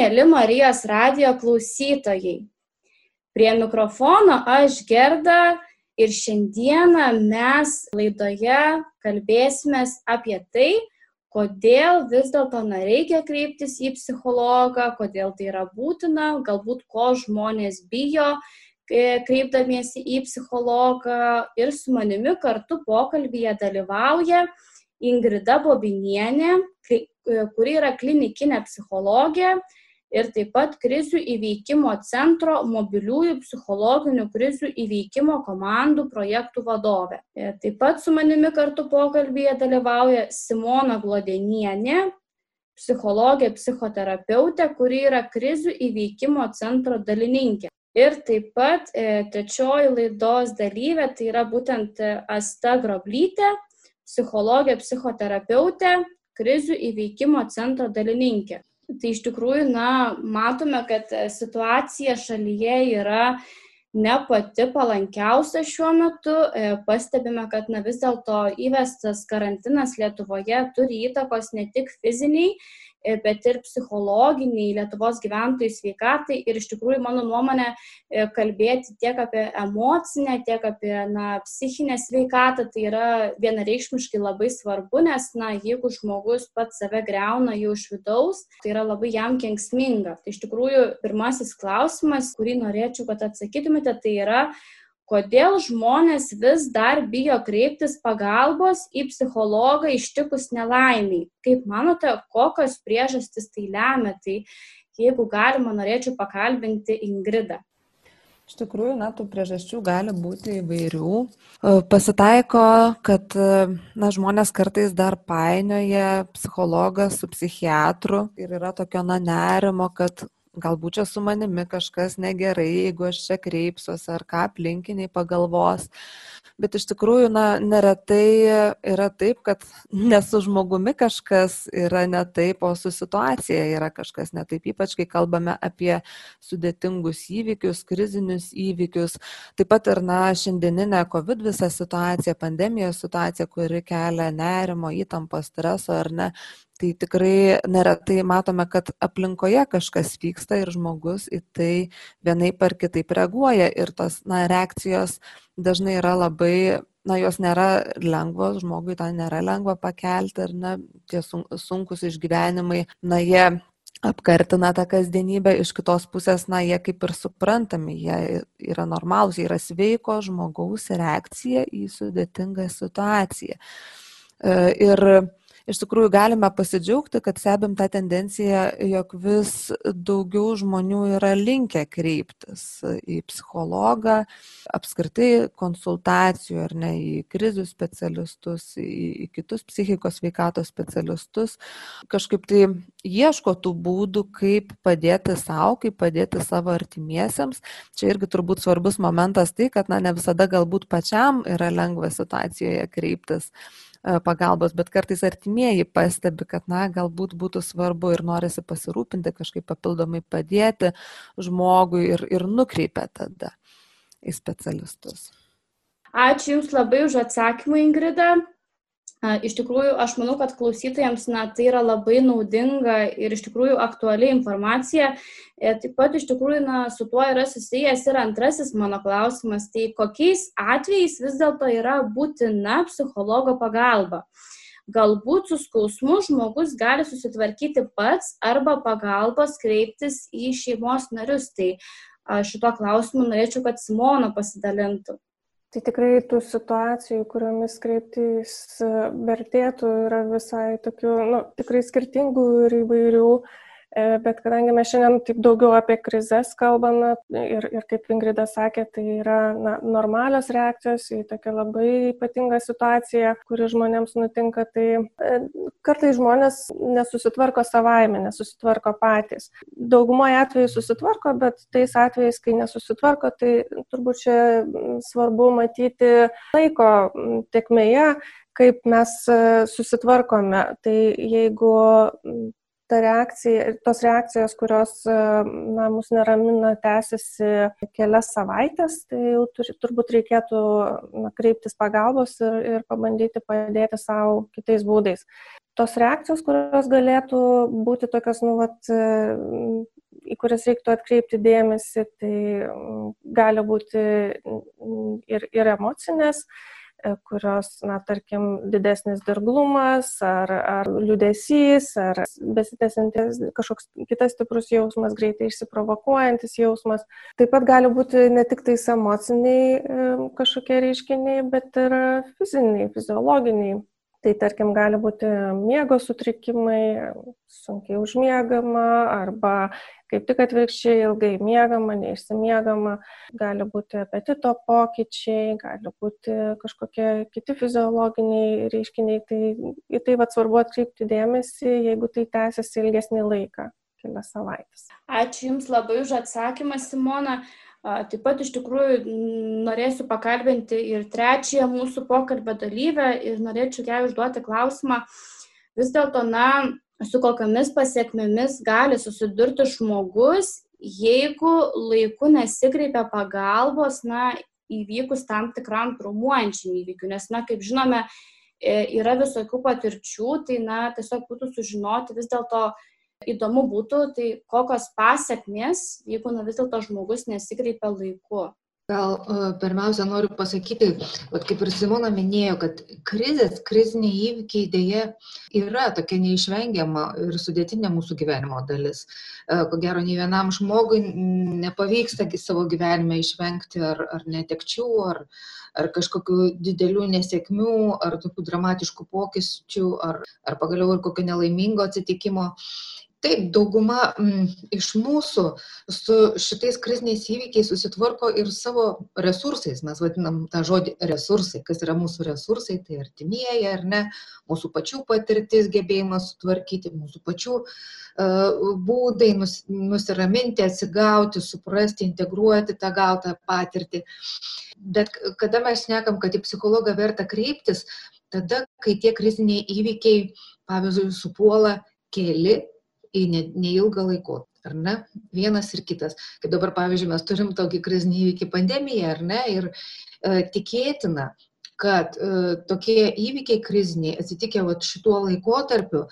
Mėly Marijos radio klausytojai. Prie mikrofono aš Gerda ir šiandieną mes laidoje kalbėsime apie tai, kodėl vis dėlto nereikia kreiptis į psichologą, kodėl tai yra būtina, galbūt ko žmonės bijo e, kreipdamiesi į psichologą ir su manimi kartu pokalbėje dalyvauja Ingrida Bobinienė, e, kuri yra klinikinė psichologė ir taip pat krizių įveikimo centro mobiliųjų psichologinių krizių įveikimo komandų projektų vadovė. E, taip pat su manimi kartu pokalbėje dalyvauja Simona Glodenienė, psichologė, psichoterapeutė, kuri yra krizių įveikimo centro dalininkė. Ir taip pat e, trečioji laidos dalyvė, tai yra būtent Asta Groblytė, psichologė, psichoterapeutė, krizių įveikimo centro dalininkė. Tai iš tikrųjų, na, matome, kad situacija šalyje yra ne pati palankiausia šiuo metu. E, pastebime, kad na, vis dėlto įvestas karantinas Lietuvoje turi įtakos ne tik fiziniai, E, bet ir psichologiniai Lietuvos gyventojų sveikatai ir iš tikrųjų, mano nuomonė, e, kalbėti tiek apie emocinę, tiek apie na, psichinę sveikatą, tai yra vienareikšmiškai labai svarbu, nes na, jeigu žmogus pats save greuna jau iš vidaus, tai yra labai jam kenksminga. Tai iš tikrųjų, pirmasis klausimas, kurį norėčiau, kad atsakytumėte, tai yra, kodėl žmonės vis dar bijo kreiptis pagalbos į psichologą ištikus nelaimiai. Kaip manote, kokios priežastys tai lemia? Tai jeigu galima, norėčiau pakalbinti Ingridą. Iš tikrųjų, na, tų priežasčių gali būti įvairių. E, pasitaiko, kad na, žmonės kartais dar painioja psichologą su psichiatru ir yra tokio na, nerimo, kad galbūt čia su manimi kažkas negerai, jeigu aš čia kreipsiuosi ar ką aplinkiniai pagalvos. Bet iš tikrųjų, na, neretai yra taip, kad ne su žmogumi kažkas yra ne taip, o su situacija yra kažkas ne taip, ypač kai kalbame apie sudėtingus įvykius, krizinius įvykius. Taip pat ir, na, šiandieninė COVID visą situaciją, pandemijos situacija, kuri kelia nerimo, įtampos, streso ar ne, tai tikrai neretai matome, kad aplinkoje kažkas vyksta ir žmogus į tai vienaip ar kitaip reaguoja. Ir tos na, reakcijos dažnai yra labai, na, jos nėra lengvos, žmogui tą nėra lengva pakelti ir, na, tie sunkus išgyvenimai, na, jie apkartina tą kasdienybę, iš kitos pusės, na, jie kaip ir suprantami, jie yra normalūs, jie yra sveiko žmogaus reakcija į sudėtingą situaciją. E, ir iš tikrųjų galime pasidžiaugti, kad stebim tą tendenciją, jog vis daugiau žmonių yra linkę kreiptis į psichologą, apskritai konsultacijų ar ne į krizių specialistus, į, į kitus psichikos veikatos specialistus, kažkaip tai ieško tų būdų, kaip padėti savo, kaip padėti savo artimiesiems. Čia irgi turbūt svarbus momentas tai, kad na, ne visada galbūt pačiam yra lengva situacijoje kreiptis pagalbos, bet kartais artimieji pastebi, kad, na, galbūt būtų svarbu ir norisi pasirūpinti, kažkaip papildomai padėti žmogui ir, ir nukreipia tada į specialistus. Ačiū Jums labai už atsakymą, Ingrida. Iš tikrųjų, aš manau, kad klausytojams na, tai yra labai naudinga ir iš tikrųjų aktuali informacija. Ir e, taip pat iš tikrųjų na, su tuo yra susijęs ir antrasis mano klausimas, tai kokiais atvejais vis dėlto yra būtina psichologo pagalba. Galbūt su skausmu žmogus gali susitvarkyti pats arba pagalbos kreiptis į šeimos narius. Tai šito klausimu norėčiau, kad Simona pasidalintų. Tai tikrai tų situacijų, kuriomis kreiptis vertėtų, yra visai tokių, nu, tikrai skirtingų ir įvairių. E, bet kadangi mes šiandien taip daugiau apie krizės kalbame ir, ir kaip Ingrida sakė, tai yra na, normalios reakcijos į tokią labai ypatingą situaciją, kuri žmonėms nutinka, tai e, kartai žmonės nesusitvarko savaime, nesusitvarko patys. Daugumoje atveju susitvarko, bet tais atvejais, kai nesusitvarko, tai turbūt čia svarbu matyti laiko tekmėje, kaip mes e, susitvarkome. Tai jeigu ta reakcija, tos reakcijos, kurios na, mus neramina, tęsiasi kelias savaitės, tai jau turi, turbūt reikėtų na, kreiptis pagalbos ir, ir pabandyti padėti savo kitais būdais. Tos reakcijos, kurios galėtų būti tokios, nu, vat, į kurias reiktų atkreipti dėmesį, tai gali būti ir, ir emocinės, E, kurios, na, tarkim, didesnis dirglumas, ar, ar liudesys, ar besitęsiantis kažkoks kitas stiprus jausmas, greitai išsiprovokuojantis jausmas. Taip pat gali būti ne tik tais emociniai e, kažkokie reiškiniai, bet ir fiziniai, fiziologiniai Tai tarkim gali būti miego sutrikimai, sunkiai užmiegama arba kaip tik atvirkščiai ilgai miegama, neišsimiegama, gali būti apetito pokyčiai, gali būti kažkokie kiti fiziologiniai reiškiniai. Tai į tai vad svarbu atkreipti dėmesį, jeigu tai tęsiasi ilgesnį laiką, kelias savaitės. Ačiū Jums labai už atsakymą, Simona. Taip pat iš tikrųjų norėsiu pakalbinti ir trečiąją mūsų pokalbio dalyvę ir norėčiau ją užduoti klausimą, vis dėlto, na, su kokiamis pasiekmėmis gali susidurti žmogus, jeigu laiku nesikreipia pagalbos, na, įvykus tam tikram traumuojančiam įvykiu. Nes, na, kaip žinome, e, yra visokių patirčių, tai, na, tiesiog būtų sužinoti vis dėlto, įdomu būtų, tai kokios pasiekmės, jeigu na, vis dėlto žmogus nesikreipia laiku. Gal e, pirmiausia noriu pasakyti, vat, kaip ir Simona minėjo, kad krizės, kriziniai įvykiai dėje yra tokia neišvengiama ir sudėtinė mūsų gyvenimo dalis. E, ko gero, nei vienam žmogui nepavyksta savo gyvenime išvengti ar, ar netekčių, ar, ar kažkokių didelių nesėkmių, ar tokių dramatiškų pokyčių, ar, ar pagaliau ir kokio nelaimingo atsitikimo. Taip, dauguma mm, iš mūsų su šitais kriziniais įvykiais susitvarko ir savo resursais. Mes vadinam tą žodį resursai. Kas yra mūsų resursai, tai artimieji ar ne, mūsų pačių patirtis, gebėjimas sutvarkyti, mūsų pačių uh, būdai nus, nusiraminti, atsigauti, suprasti, integruoti tą gautą patirtį. Bet kada mes šnekam, kad į psichologą verta kreiptis, tada, kai tie kriziniai įvykiai, pavyzdžiui, supuola keli į neilgą laikotarpį. Ar ne? Vienas ir kitas. Kaip dabar, pavyzdžiui, mes turim tokį krizinį įvykį pandemiją, ar ne? Ir e, tikėtina, kad e, tokie įvykiai kriziniai atsitikę vat, šituo laikotarpiu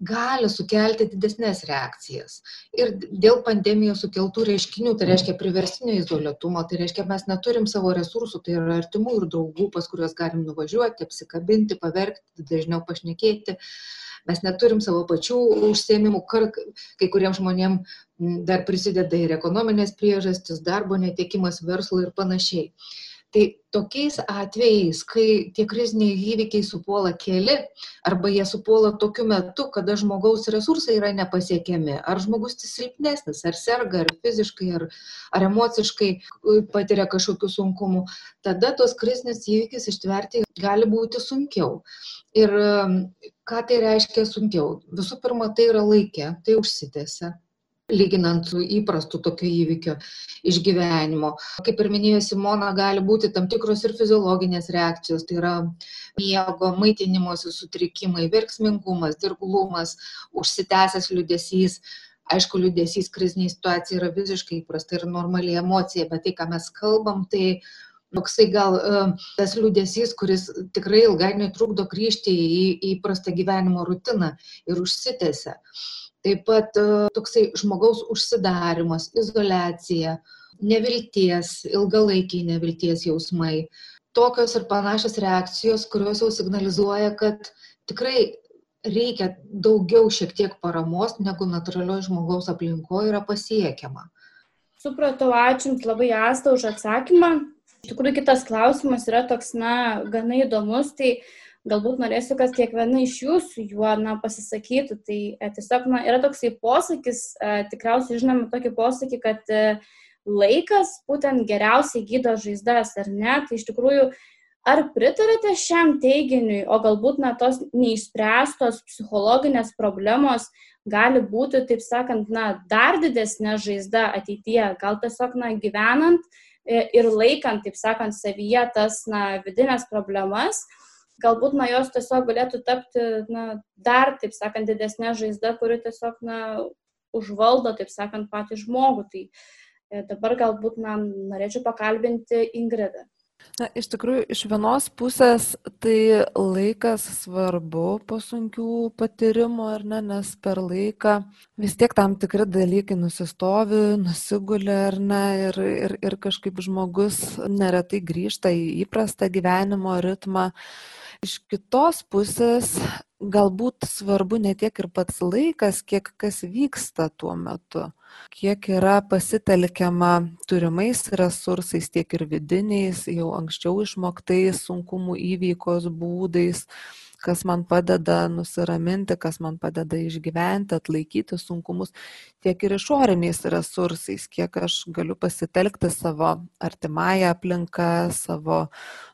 gali sukelti didesnės reakcijas. Ir dėl pandemijos sukeltų reiškinių, tai reiškia priverstinio izoliuotumo, tai reiškia mes neturim savo resursų, tai yra artimų ir draugų, pas kuriuos galim nuvažiuoti, apsikabinti, paverkti, dažniau pašnekėti. Uh, mes neturim savo pačių užsiemimų, kai kuriems žmonėms dar prisideda ir ekonominės priežastis, darbo netekimas, verslo ir panašiai. Tai tokiais atvejais, kai tie kriziniai įvykiai supuola keli, arba jie supuola tokiu metu, kada žmogaus resursai yra nepasiekiami, ar žmogus silpnesnis, ar serga, ar fiziškai, ar, ar emociškai patiria kažkokių sunkumų, tada tos krizinis įvykis ištverti gali būti sunkiau. Ir ką tai reiškia sunkiau? Visų pirma, tai yra laikė, tai užsitęsia lyginant su įprastu tokio įvykio išgyvenimo. Kaip ir minėjo Simona, gali būti tam tikros ir fiziologinės reakcijos, tai yra miego, maitinimosi sutrikimai, verksmingumas, dirglumas, užsitęsęs liudesys. Aišku, liudesys kriziniai situacijai yra visiškai įprasta ir normali emocija, bet tai, ką mes kalbam, tai toksai gal e, tas liūdėsys, kuris tikrai ilgainiui trukdo grįžti į įprastą gyvenimo rutiną ir užsitęsia. Taip pat e, toksai žmogaus užsidarimas, izolacija, nevilties, ilgalaikiai nevilties jausmai. Tokios ir panašios reakcijos, kurios jau signalizuoja, kad tikrai reikia daugiau šiek tiek paramos, negu natūralioje žmogaus aplinkoje yra pasiekiama. Supratau, ačiū Jums labai Asta už atsakymą. Iš tikrųjų, kitas klausimas yra toks, na, gana įdomus. Tai galbūt norėsiu, kad kiekviena iš jūsų juo na, pasisakytų. Tai e, tiesiog na, yra toksai posakis, e, tikriausiai žinome tokį posakį, kad e, laikas būtent geriausiai gydo žaizdas, ar ne? Tai iš tikrųjų, ar pritarėte šiam teiginiui, o galbūt na, tos neišspręstos psichologinės problemos gali būti, taip sakant, na, dar didesnė žaizda ateityje, gal tiesiog na, gyvenant ir laikant, taip sakant, savyje tas na, vidinės problemas, galbūt na jos tiesiog galėtų tapti na, dar, taip sakant, didesnė žaizda, kuri tiesiog na, užvaldo, taip sakant, patį žmogų. Tai e, dabar galbūt na, norėčiau pakalbinti Ingridą. Na, iš tikrųjų, iš vienos pusės tai laikas svarbu po sunkių patyrimų, ar ne, nes per laiką vis tiek tam tikri dalykai nusistovi, nusigulė, ar ne, ir, ir, ir kažkaip žmogus neretai grįžta į įprastą gyvenimo ritmą. Iš kitos pusės galbūt svarbu ne tiek ir pats laikas, kiek kas vyksta tuo metu, kiek yra pasitelkiama turimais resursais, tiek ir vidiniais, jau anksčiau išmoktais sunkumų įveikos būdais, kas man padeda nusiraminti, kas man padeda išgyventi, atlaikyti sunkumus, tiek ir išoriniais resursais, kiek aš galiu pasitelkti savo artimąją aplinką, savo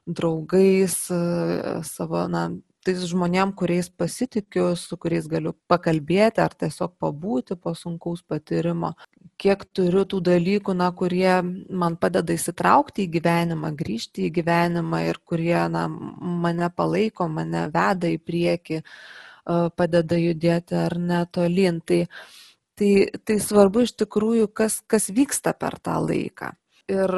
draugais, savo na, tais žmonėm, kuriais pasitikiu, su kuriais galiu pakalbėti ar tiesiog pabūti po sunkaus patyrimo. Kiek turiu tų dalykų, na, kurie man padeda įsitraukti į gyvenimą, grįžti į gyvenimą ir kurie na, mane palaiko, mane veda į priekį, padeda judėti ar netolin. Tai, tai, tai svarbu iš tikrųjų, kas, kas vyksta per tą laiką. Ir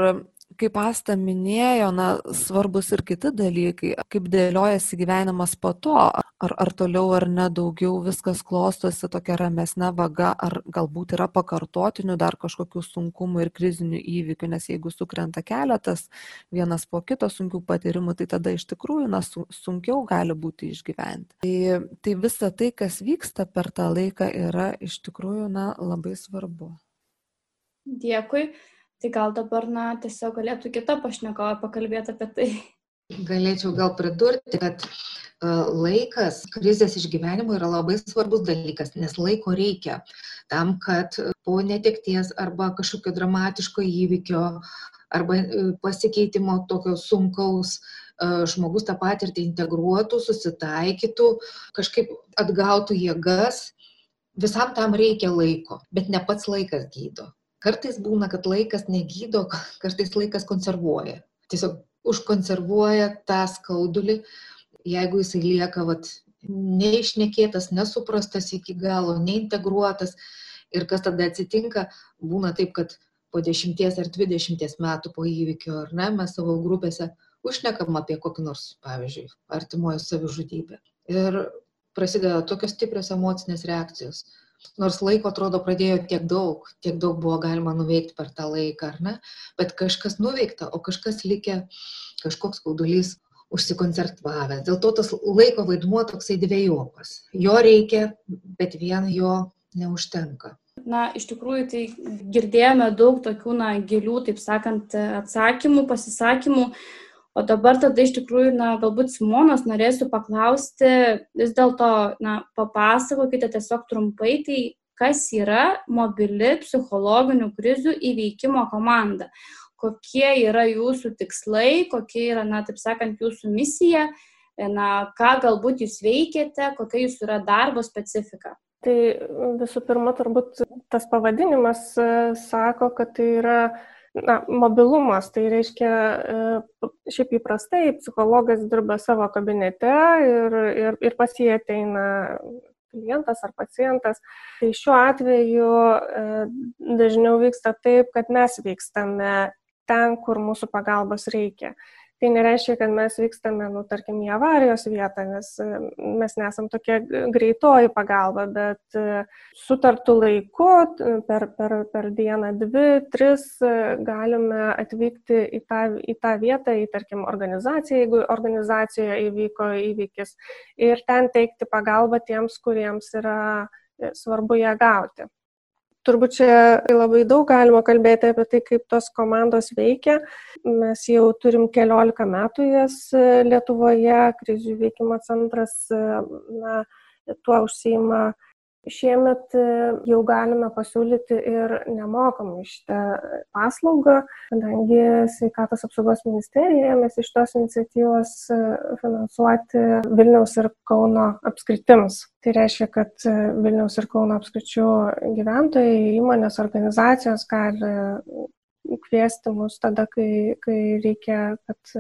kaip asta minėjo, na, svarbus ir kiti dalykai, kaip dėliojasi gyvenimas po to, ar, ar toliau ar ne daugiau viskas klostosi tokia ramesnė vaga, ar galbūt yra pakartotinių dar kažkokių sunkumų ir krizinių įvykių, nes jeigu sukrenta keletas vienas po kito sunkių patyrimų, tai tada iš tikrųjų, na, sunkiau gali būti išgyventi. Tai, tai visa tai, kas vyksta per tą laiką, yra iš tikrųjų, na, labai svarbu. Dėkui. Tai gal dabar, na, tiesiog galėtų kita pašnekovė pakalbėti apie tai. Galėčiau gal pridurti, kad laikas krizės išgyvenimo yra labai svarbus dalykas, nes laiko reikia tam, kad po netekties arba kažkokio dramatiško įvykio arba e, pasikeitimo tokio sunkaus žmogus tą patirtį integruotų, susitaikytų, kažkaip atgautų jėgas. Visam tam reikia laiko, bet ne pats laikas gydo kartais būna kad laikas negydo kartais laikas konservuoja. Tiesiog užkonservuoja tą skaudulį. Jeigu jisai lieka vat neišnekėtas nesuprastas iki galo neintegruotas ir kas tada atsitinka būna taip kad po dešimties ar dvidešimties metų po įvykio ar ne mes savo grupėse užšnekam apie kokį nors pavyzdžiui artimojo savižudybę ir prasideda tokios stiprios emocinės reakcijos nors laiko atrodo pradėjo tiek daug, tiek daug buvo galima nuveikti per tą laiką, ar ne, bet kažkas nuveikta, o kažkas likę, kažkoks skaudulys užsikoncertavęs. Dėl to tas laiko vaidmuo toksai dviejopas. Jo reikia, bet vien jo neužtenka. Na, iš tikrųjų, tai girdėjome daug tokių, na, gilių, taip sakant, atsakymų, pasisakymų, O dabar tada iš tikrųjų, na, galbūt Simonas norėsiu paklausti, vis dėlto, na, papasakokite tiesiog trumpai, tai kas yra mobili psichologinių krizių įveikimo komanda. Kokie yra jūsų tikslai, kokia yra, na, taip sakant, jūsų misija, na, ką galbūt jūs veikiate, kokia jūsų yra darbo specifika. Tai visų pirma, turbūt tas pavadinimas e, sako, kad tai yra na, mobilumas, tai reiškia, e, šiaip įprastai psichologas dirba savo kabinete ir, ir, ir pas jį ateina klientas ar pacientas. Tai šiuo atveju e, dažniau vyksta taip, kad mes vykstame ten, kur mūsų pagalbos reikia tai nereiškia, kad mes vykstame, nu, tarkim, į avarijos vietą, nes e, mes nesam tokia greitoji pagalba, bet e, sutartų laiku per, per, per dieną, dvi, tris e, galime atvykti į tą, į tą vietą, į, tarkim, organizaciją, jeigu organizacijoje įvyko įvykis, ir ten teikti pagalbą tiems, kuriems yra svarbu ją gauti turbūt čia labai daug galima kalbėti apie tai, kaip tos komandos veikia. Mes jau turim keliolika metų jas e, Lietuvoje, krizių veikimo centras e, na, tuo užsima Šiemet e, jau galime pasiūlyti ir nemokamai šitą paslaugą, kadangi sveikatos apsaugos ministerija ėmėsi iš tos iniciatyvos e, finansuoti Vilniaus ir Kauno apskritims. Tai reiškia, kad e, Vilniaus ir Kauno apskričių gyventojai, įmonės, organizacijos gali kviesti mus tada, kai, kai reikia, kad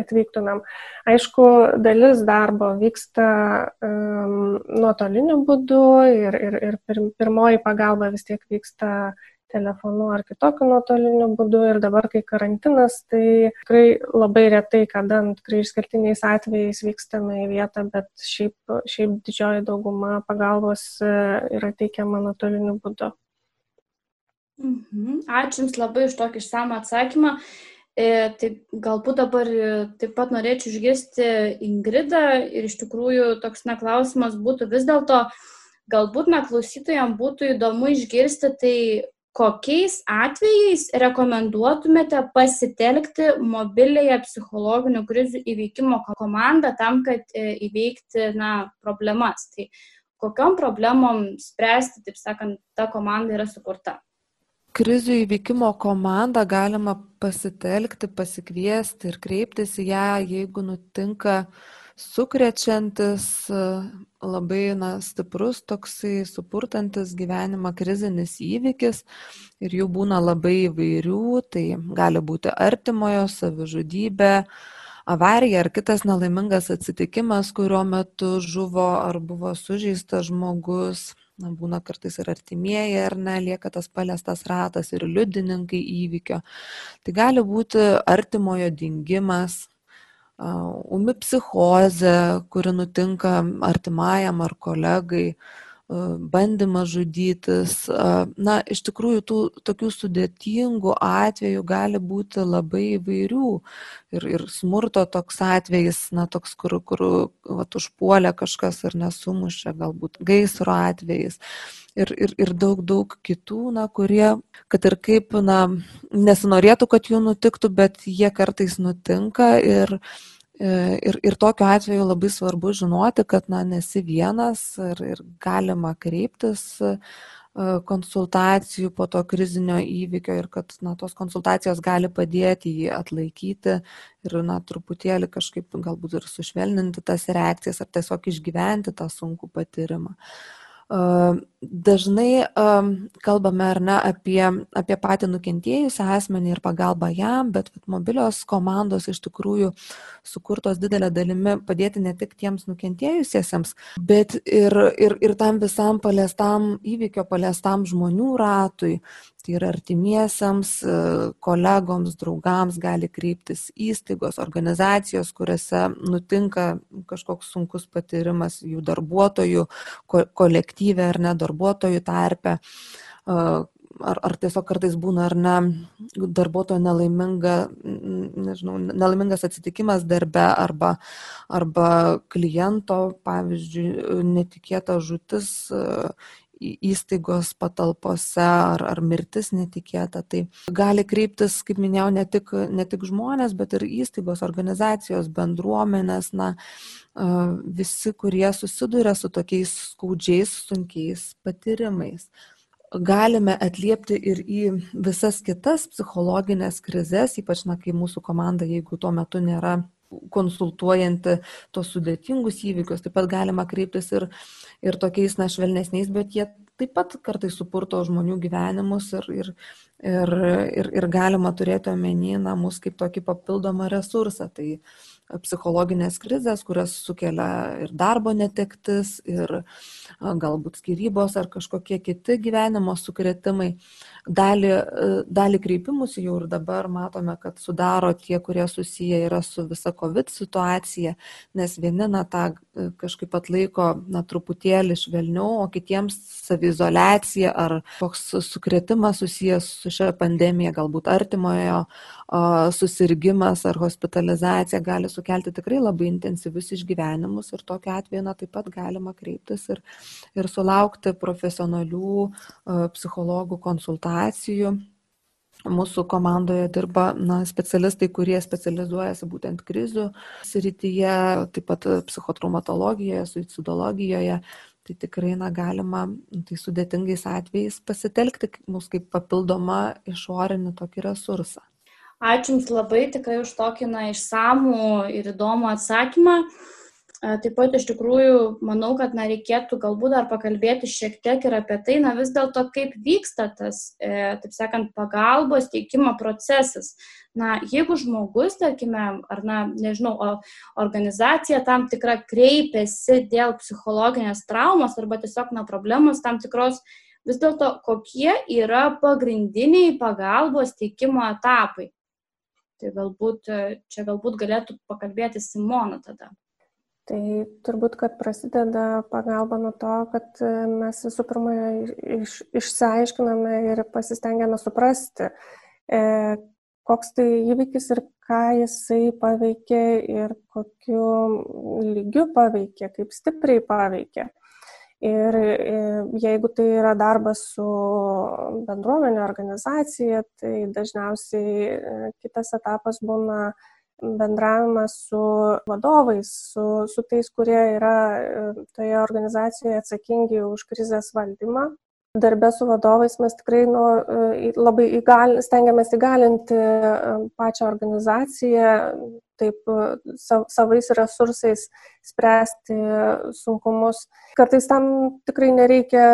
atvyktumėm. Aišku, dalis darbo vyksta um, nuotoliniu būdu ir, ir, ir pirmoji pagalba vis tiek vyksta telefonu ar kitokiu nuotoliniu būdu ir dabar, kai karantinas, tai tikrai labai retai, kada tikrai išskirtiniais atvejais vykstame į vietą, bet šiaip, šiaip didžioji dauguma pagalbos e, yra teikiama nuotoliniu būdu. Mhm. Ačiū Jums labai už tokį išsamą atsakymą. Tai galbūt dabar e, taip pat norėčiau išgirsti Ingridą ir iš tikrųjų toks na klausimas būtų vis dėlto, galbūt na klausytojams būtų įdomu išgirsti, tai kokiais atvejais rekomenduotumėte pasitelkti mobiliąją psichologinių krizių įveikimo komandą tam, kad e, įveikti na, problemas. Tai kokiam problemom spręsti, taip sakant, ta komanda yra sukurta? Krizių įveikimo komandą galima pasitelkti, pasikviesti ir kreiptis į ją, jeigu nutinka sukrečiantis labai na, stiprus toksai supurtantis gyvenimą krizinis įvykis ir jų būna labai įvairių, tai gali būti artimojo savižudybė, avarija ar kitas nelaimingas atsitikimas, kurio metu žuvo ar buvo sužeistas žmogus. Na, būna kartais ir artimieji, ar ne, lieka tas paliestas ratas ir liudininkai įvykio. Tai gali būti artimojo dingimas, umi psichozė, kuri nutinka artimajam ar kolegai, bandymas žudytis. Na, iš tikrųjų, tų tokių sudėtingų atvejų gali būti labai įvairių. Ir, ir smurto toks atvejis, na, toks, kur, kur vat, užpuolė kažkas ar nesumušė, galbūt gaisro atvejis. Ir, ir, ir daug, daug kitų, na, kurie, kad ir kaip, na, nesinorėtų, kad jų nutiktų, bet jie kartais nutinka ir, E, ir, ir tokiu atveju labai svarbu žinoti, kad na, nesi vienas ir, ir galima kreiptis e, konsultacijų po to krizinio įvykio ir kad na, tos konsultacijos gali padėti jį atlaikyti ir na, truputėlį kažkaip galbūt ir sušvelninti tas reakcijas ar tiesiog išgyventi tą sunkų patyrimą. Dažnai kalbame ar ne apie, apie patį nukentėjusią asmenį ir pagalbą jam, bet mobilios komandos iš tikrųjų sukurtos didelę dalimi padėti ne tik tiems nukentėjusiesiems, bet ir, ir, ir tam visam paliestam įvykio, paliestam žmonių ratui. Tai yra artimiesiems, e, kolegoms, draugams gali kreiptis įstaigos, organizacijos, kuriuose nutinka kažkoks sunkus patyrimas jų darbuotojų, kolektyvė ar ne darbuotojų tarpe. E, ar, ar tiesiog kartais būna ar ne darbuotojo nelaiminga, nežinau, nelaimingas atsitikimas darbe arba, arba kliento, pavyzdžiui, netikėta žutis įstaigos patalpose ar, ar mirtis netikėta. Tai gali kreiptis, kaip minėjau, ne tik, ne tik žmonės, bet ir įstaigos, organizacijos, bendruomenės, na, visi, kurie susiduria su tokiais skaudžiais, sunkiais patyrimais. Galime atliepti ir į visas kitas psichologinės krizės, ypač, na, kai mūsų komanda, jeigu tuo metu nėra konsultuojanti tos sudėtingus įvykius, taip pat galima kreiptis ir ir tokiais na švelnesniais, bet jie taip pat kartais supurto žmonių gyvenimus ir, ir, ir, ir, ir galima turėti omeny na, mus kaip tokį papildomą resursą. Tai psichologinės krizės, kurias sukelia ir darbo netektis, ir galbūt skirybos ar kažkokie kiti gyvenimo sukretimai. Dalį, dalį kreipimus jau ir dabar matome, kad sudaro tie, kurie susiję yra su visa COVID situacija, nes vieni na, tą kažkaip atlaiko na, truputėlį švelniau, o kitiems savizolacija ar koks sukretimas susijęs su šia pandemija, galbūt artimojo susirgymas ar hospitalizacija gali sukelti tikrai labai intensyvius išgyvenimus ir tokiu atveju na, taip pat galima kreiptis ir, ir sulaukti profesionalių psichologų konsultacijų. Mūsų komandoje dirba na, specialistai, kurie specializuojasi būtent krizių srityje, taip pat psichotraumatologijoje, suicidologijoje. Tai tikrai na, galima tai sudėtingais atvejais pasitelkti mūsų kaip papildomą išorinį tokį resursą. Ačiū Jums labai tikrai už tokį na, išsamų ir įdomų atsakymą. Taip pat iš tikrųjų manau, kad na, reikėtų galbūt dar pakalbėti šiek tiek ir apie tai, na vis dėlto kaip vyksta tas, e, taip sakant, pagalbos teikimo procesas. Na, jeigu žmogus, tarkime, ar, na, nežinau, organizacija tam tikra kreipiasi dėl psichologinės traumos arba tiesiog, na, problemos tam tikros, vis dėlto kokie yra pagrindiniai pagalbos teikimo etapai. Tai galbūt čia galbūt galėtų pakalbėti Simona tada. Tai turbūt, kad prasideda pagalba nuo to, kad e, mes visų pirma iš, išsiaiškiname ir pasistengiame suprasti, e, koks tai įvykis ir ką jisai paveikė ir kokiu lygiu paveikė, kaip stipriai paveikė. Ir e, jeigu tai yra darbas su bendruomenė, organizacija, tai dažniausiai e, kitas etapas būna bendravimas su vadovais, su, su tais, kurie yra e, toje organizacijoje atsakingi už krizės valdymą. Darbę su vadovais mes tikrai nu, e, labai įgal, stengiamės įgalinti e, pačią organizaciją, taip savais resursais spręsti sunkumus. Kartais tam tikrai nereikia,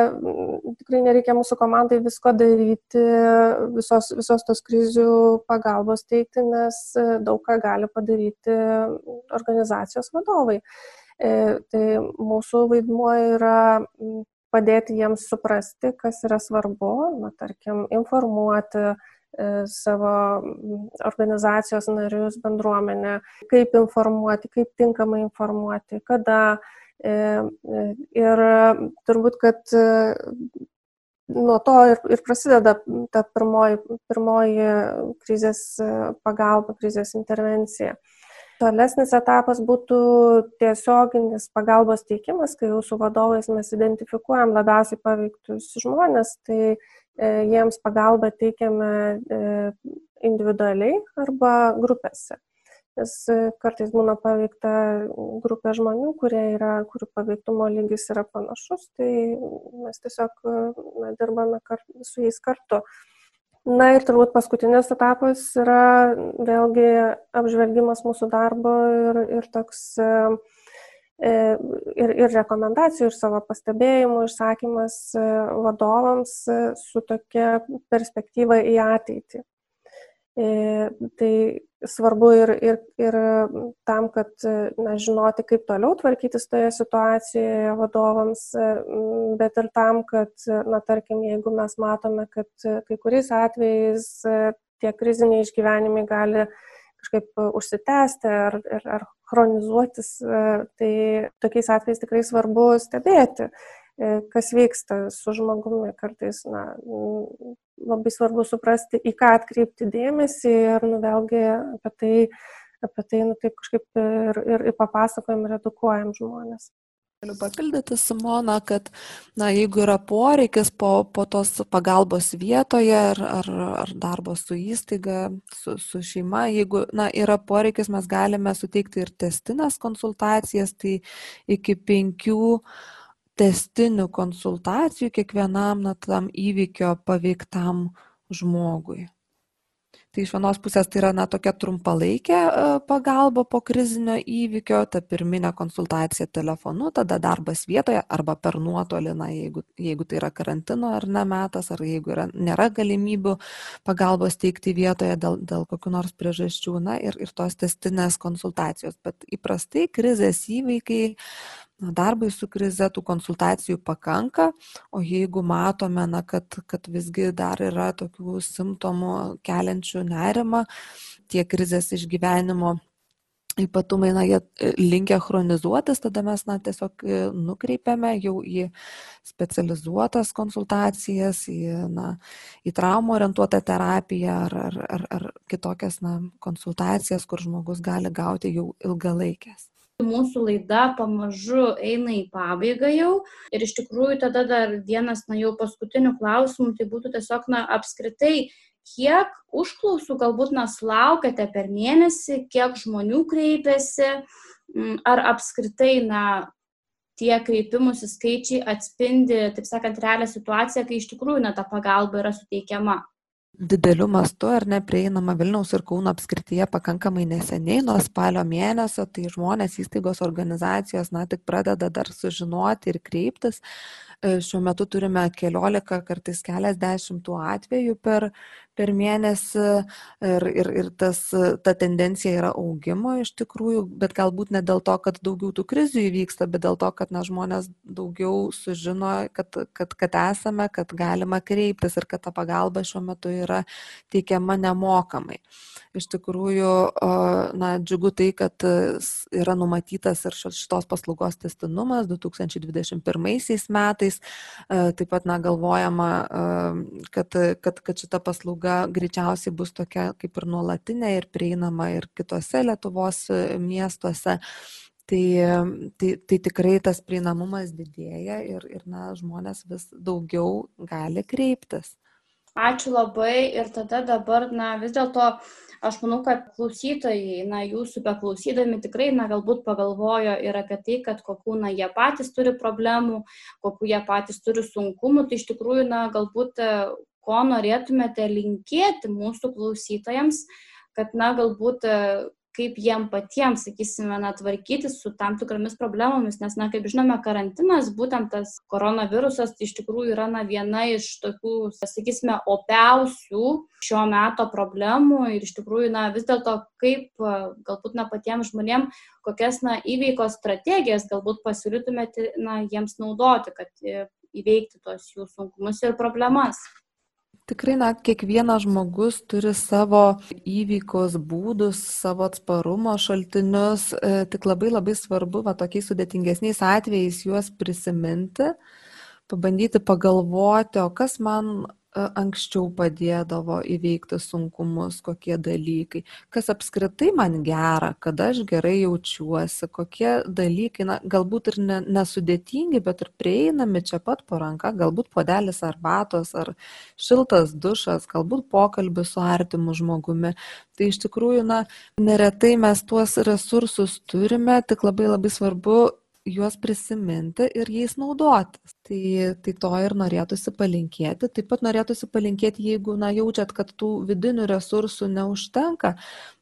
tikrai nereikia mūsų komandai visko daryti, visos, visos tos krizių pagalbos teikti, nes daug ką gali padaryti organizacijos vadovai. E, tai mūsų vaidmuo yra padėti jiems suprasti, kas yra svarbu, na, tarkim, informuoti, E, savo organizacijos narius, bendruomenę, kaip informuoti, kaip tinkamai informuoti, kada. E, e, ir turbūt, kad nuo to ir, ir prasideda ta pirmoji, pirmoji krizės pagalba, krizės intervencija. Tolesnis etapas būtų tiesioginis pagalbos teikimas, kai jau su vadovais mes identifikuojam labiausiai paveiktus žmonės, tai E, jiems pagalbą teikiame e, individualiai arba grupėse. Nes e, kartais būna paveikta grupė žmonių, yra, kurių paveiktumo lygis yra panašus, tai mes tiesiog na, dirbame kart, su jais kartu. Na ir turbūt paskutinis etapas yra vėlgi apžvelgimas mūsų darbo ir, ir toks uh, E, ir, ir rekomendacijų, ir savo pastebėjimų išsakymas e, vadovams e, su tokia perspektyva į ateitį. Tai svarbu ir, ir, ir tam, kad na, žinoti, kaip toliau tvarkytis toje situacijoje vadovams, bet ir tam, kad, na, tarkim, jeigu mes matome, kad kai kuriais atvejais tie kriziniai išgyvenimai gali kažkaip užsitęsti ar, ar, ar chronizuotis, e, tai tokiais atvejais tikrai svarbu stebėti, e, kas vyksta su žmogumi. Kartais na, labai svarbu suprasti, į ką atkreipti dėmesį ir nu, vėlgi apie tai, apie tai nu, taip kažkaip ir, ir, ir papasakojam ir edukuojam žmonės. Galiu papildyti Simoną, kad na, jeigu yra poreikis po, po tos pagalbos vietoje ar, ar, ar darbo su įstaiga, su, su šeima, jeigu na, yra poreikis, mes galime suteikti ir testinės konsultacijas, tai iki penkių testinių konsultacijų kiekvienam na, tam įvykio paveiktam žmogui. Tai iš vienos pusės tai yra na, tokia trumpalaikė e, pagalba po krizinio įvykio, ta pirminė konsultacija telefonu, tada darbas vietoje arba per nuotolį, na, jeigu, jeigu tai yra karantino ar ne metas, ar jeigu yra, nėra galimybių pagalbos teikti vietoje dėl, dėl kokių nors priežasčių, na, ir, ir tos testinės konsultacijos. Bet įprastai krizės įvykiai na, darbui su krize tų konsultacijų pakanka, o jeigu matome, na, kad, kad visgi dar yra tokių simptomų keliančių nerimą, tie krizės išgyvenimo ypatumai, na, jie e, linkia chronizuotis, tada mes, na, tiesiog e, nukreipiame jau į specializuotas konsultacijas, į, na, į traumų orientuotą terapiją ar, ar, ar, ar kitokias, na, konsultacijas, kur žmogus gali gauti jau ilgalaikės mūsų laida pamažu eina į pabaigą jau ir iš tikrųjų tada dar vienas, na jau paskutinių klausimų, tai būtų tiesiog, na apskritai, kiek užklausų galbūt, na, laukiate per mėnesį, kiek žmonių kreipiasi, ar apskritai, na, tie kreipimusi skaičiai atspindi, taip sakant, realią situaciją, kai iš tikrųjų, na, ta pagalba yra suteikiama. Dideliu mastu ar neprieinama Vilniaus ir Kauno apskrityje pakankamai neseniai, nuo spalio mėnesio, tai žmonės, įstaigos, organizacijos, na, tik pradeda dar sužinoti ir kreiptis. E, šiuo metu turime keliolika, kartais keliasdešimt tų atvejų per, per mėnesį ir, ir, ir tas, ta tendencija yra augimo iš tikrųjų, bet galbūt ne dėl to, kad daugiau tų krizių įvyksta, bet dėl to, kad na, žmonės daugiau sužino, kad, kad, kad esame, kad galima kreiptis ir kad ta pagalba šiuo metu yra teikiama nemokamai. Iš tikrųjų, na, džiugu tai, kad yra numatytas ir šitos paslaugos testinumas 2021 metais. E, taip pat, na, galvojama, e, kad, kad, kad šita paslauga greičiausiai bus tokia kaip ir nuolatinė ir prieinama ir kitose Lietuvos e, miestuose. Tai, tai, tai tikrai tas prieinamumas didėja ir, ir na, žmonės vis daugiau gali kreiptis. Ačiū labai. Ir tada dabar, na, vis dėlto aš manau, kad klausytojai, na, jūsų beklausydami tikrai, na, galbūt pagalvojo ir apie tai, kad kokių, na, jie patys turi problemų, kokių jie patys turi sunkumų, tai iš tikrųjų, na, galbūt ko norėtumėte linkėti mūsų klausytojams, kad, na, galbūt kaip jiem patiems, sakysime, na, tvarkytis su tam tikromis problemomis, nes, na, kaip žinome, karantinas, būtent tas koronavirusas iš tikrųjų yra, na, viena iš tokių, sakysime, opiausių šio meto problemų ir iš tikrųjų, na, vis dėlto kaip, galbūt, na, patiems žmonėms, kokias, na, įveikos strategijas galbūt pasiūlytumėte, na, jiems naudoti, kad įveikti tos jų sunkumus ir problemas. Tikrai, na, kiekvienas žmogus turi savo įveikos būdus, savo atsparumo šaltinius, e, tik labai labai svarbu, va, tokiais sudėtingesniais atvejais juos prisiminti, pabandyti pagalvoti, o kas man anksčiau padėdavo įveikti sunkumus, kokie dalykai, kas apskritai man gera, kada aš gerai jaučiuosi, kokie dalykai, na, galbūt ir ne, nesudėtingi, bet ir prieinami čia pat po ranka, galbūt podelis arbatos ar šiltas dušas, galbūt pokalbis su artimu žmogumi. Tai iš tikrųjų, na, neretai mes tuos resursus turime, tik labai labai svarbu juos prisiminti ir jais naudotis. Tai, tai to ir norėtųsi palinkėti. Taip pat norėtųsi palinkėti, jeigu na, jaučiat, kad tų vidinių resursų neužtenka,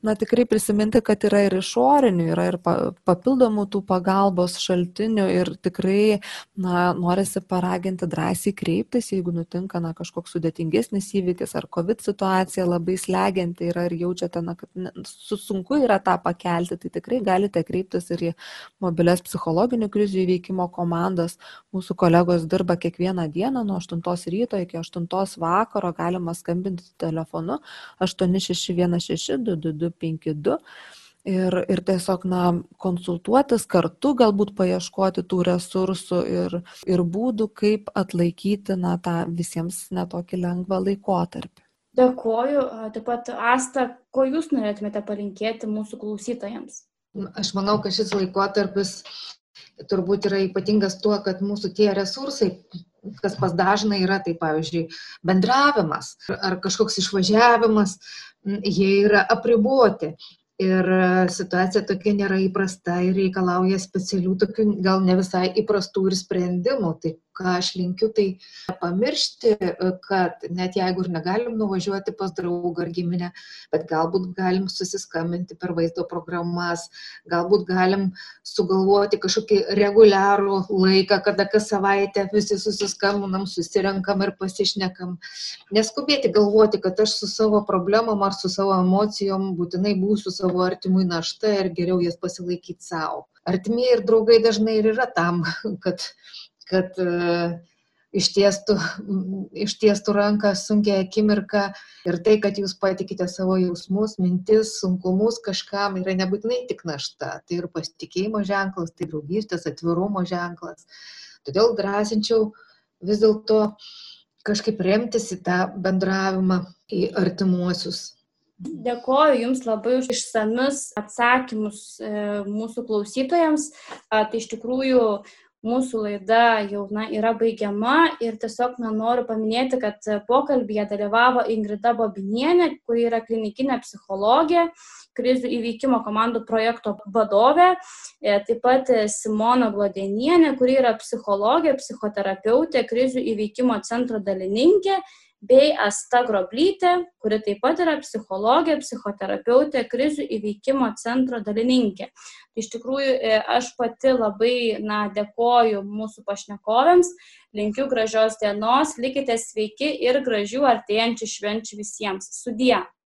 na tikrai prisiminti, kad yra ir išorinių, yra ir papildomų tų pagalbos šaltinių ir tikrai na, norisi paraginti drąsiai kreiptis, jeigu nutinka na, kažkoks sudėtingesnis įvykis ar COVID situacija labai slegianti yra ir jaučiate, na, kad sunku yra tą pakelti, tai tikrai galite kreiptis ir į mobilias psichologinių krizių įveikimo komandas. Mūsų kolegos kolegos dirba kiekvieną dieną nuo 8 ryto iki 8 vakaro, galima skambinti telefonu 86162252 ir, ir tiesiog na, konsultuotis kartu, galbūt paieškoti tų resursų ir, ir būdų, kaip atlaikyti na, tą visiems netokį lengvą laikotarpį. Dėkoju. Taip pat, Asta, ko jūs norėtumėte palinkėti mūsų klausytojams? Aš manau, kad šis laikotarpis turbūt yra ypatingas tuo, kad mūsų tie resursai, kas pas dažnai yra, tai pavyzdžiui, bendravimas ar kažkoks išvažiavimas, jie yra apriboti ir e, situacija tokia nėra įprasta ir reikalauja specialių tokių gal ne visai įprastų ir sprendimų. Tai ką aš linkiu, tai pamiršti, e, kad net jeigu ir negalim nuvažiuoti pas draugą ar giminę, bet galbūt galim susiskambinti per vaizdo programas, galbūt galim sugalvoti kažkokį reguliarų laiką, kada kas savaitę visi susiskambinam, susirenkam ir pasišnekam. Neskubėti galvoti, kad aš su savo problemom ar su savo emocijom būtinai būsiu savo artimui našta ir geriau jas pasilaikyti savo. Artimieji ir draugai dažnai ir yra tam, kad, kad uh, ištiestų, ištiestų ranką sunkia akimirka ir tai, kad jūs patikite savo jausmus, mintis, sunkumus kažkam yra nebūtinai tik našta, tai ir pasitikėjimo ženklas, tai draugystės, atvirumo ženklas. Todėl drąsinčiau vis dėlto kažkaip remtis į tą bendravimą, į artimuosius. Dėkoju Jums labai už išsamius atsakymus e, mūsų klausytojams. Tai iš tikrųjų mūsų laida jau na, yra baigiama ir tiesiog na, noriu paminėti, kad pokalbėje dalyvavo Ingrida Bobinienė, kuri yra klinikinė psichologė, krizių įveikimo komandų projekto vadovė, e, taip pat Simona Glodenienė, kuri yra psichologė, psichoterapeutė, krizių įveikimo centro dalininkė bei Asta Groblytė, kuri taip pat yra psichologė, psichoterapeutė, krizių įveikimo centro dalininkė. Tai iš tikrųjų e, aš pati labai na, dėkoju mūsų pašnekovėms, linkiu gražios dienos, likite sveiki ir gražių artėjančių švenčių visiems. Sudie.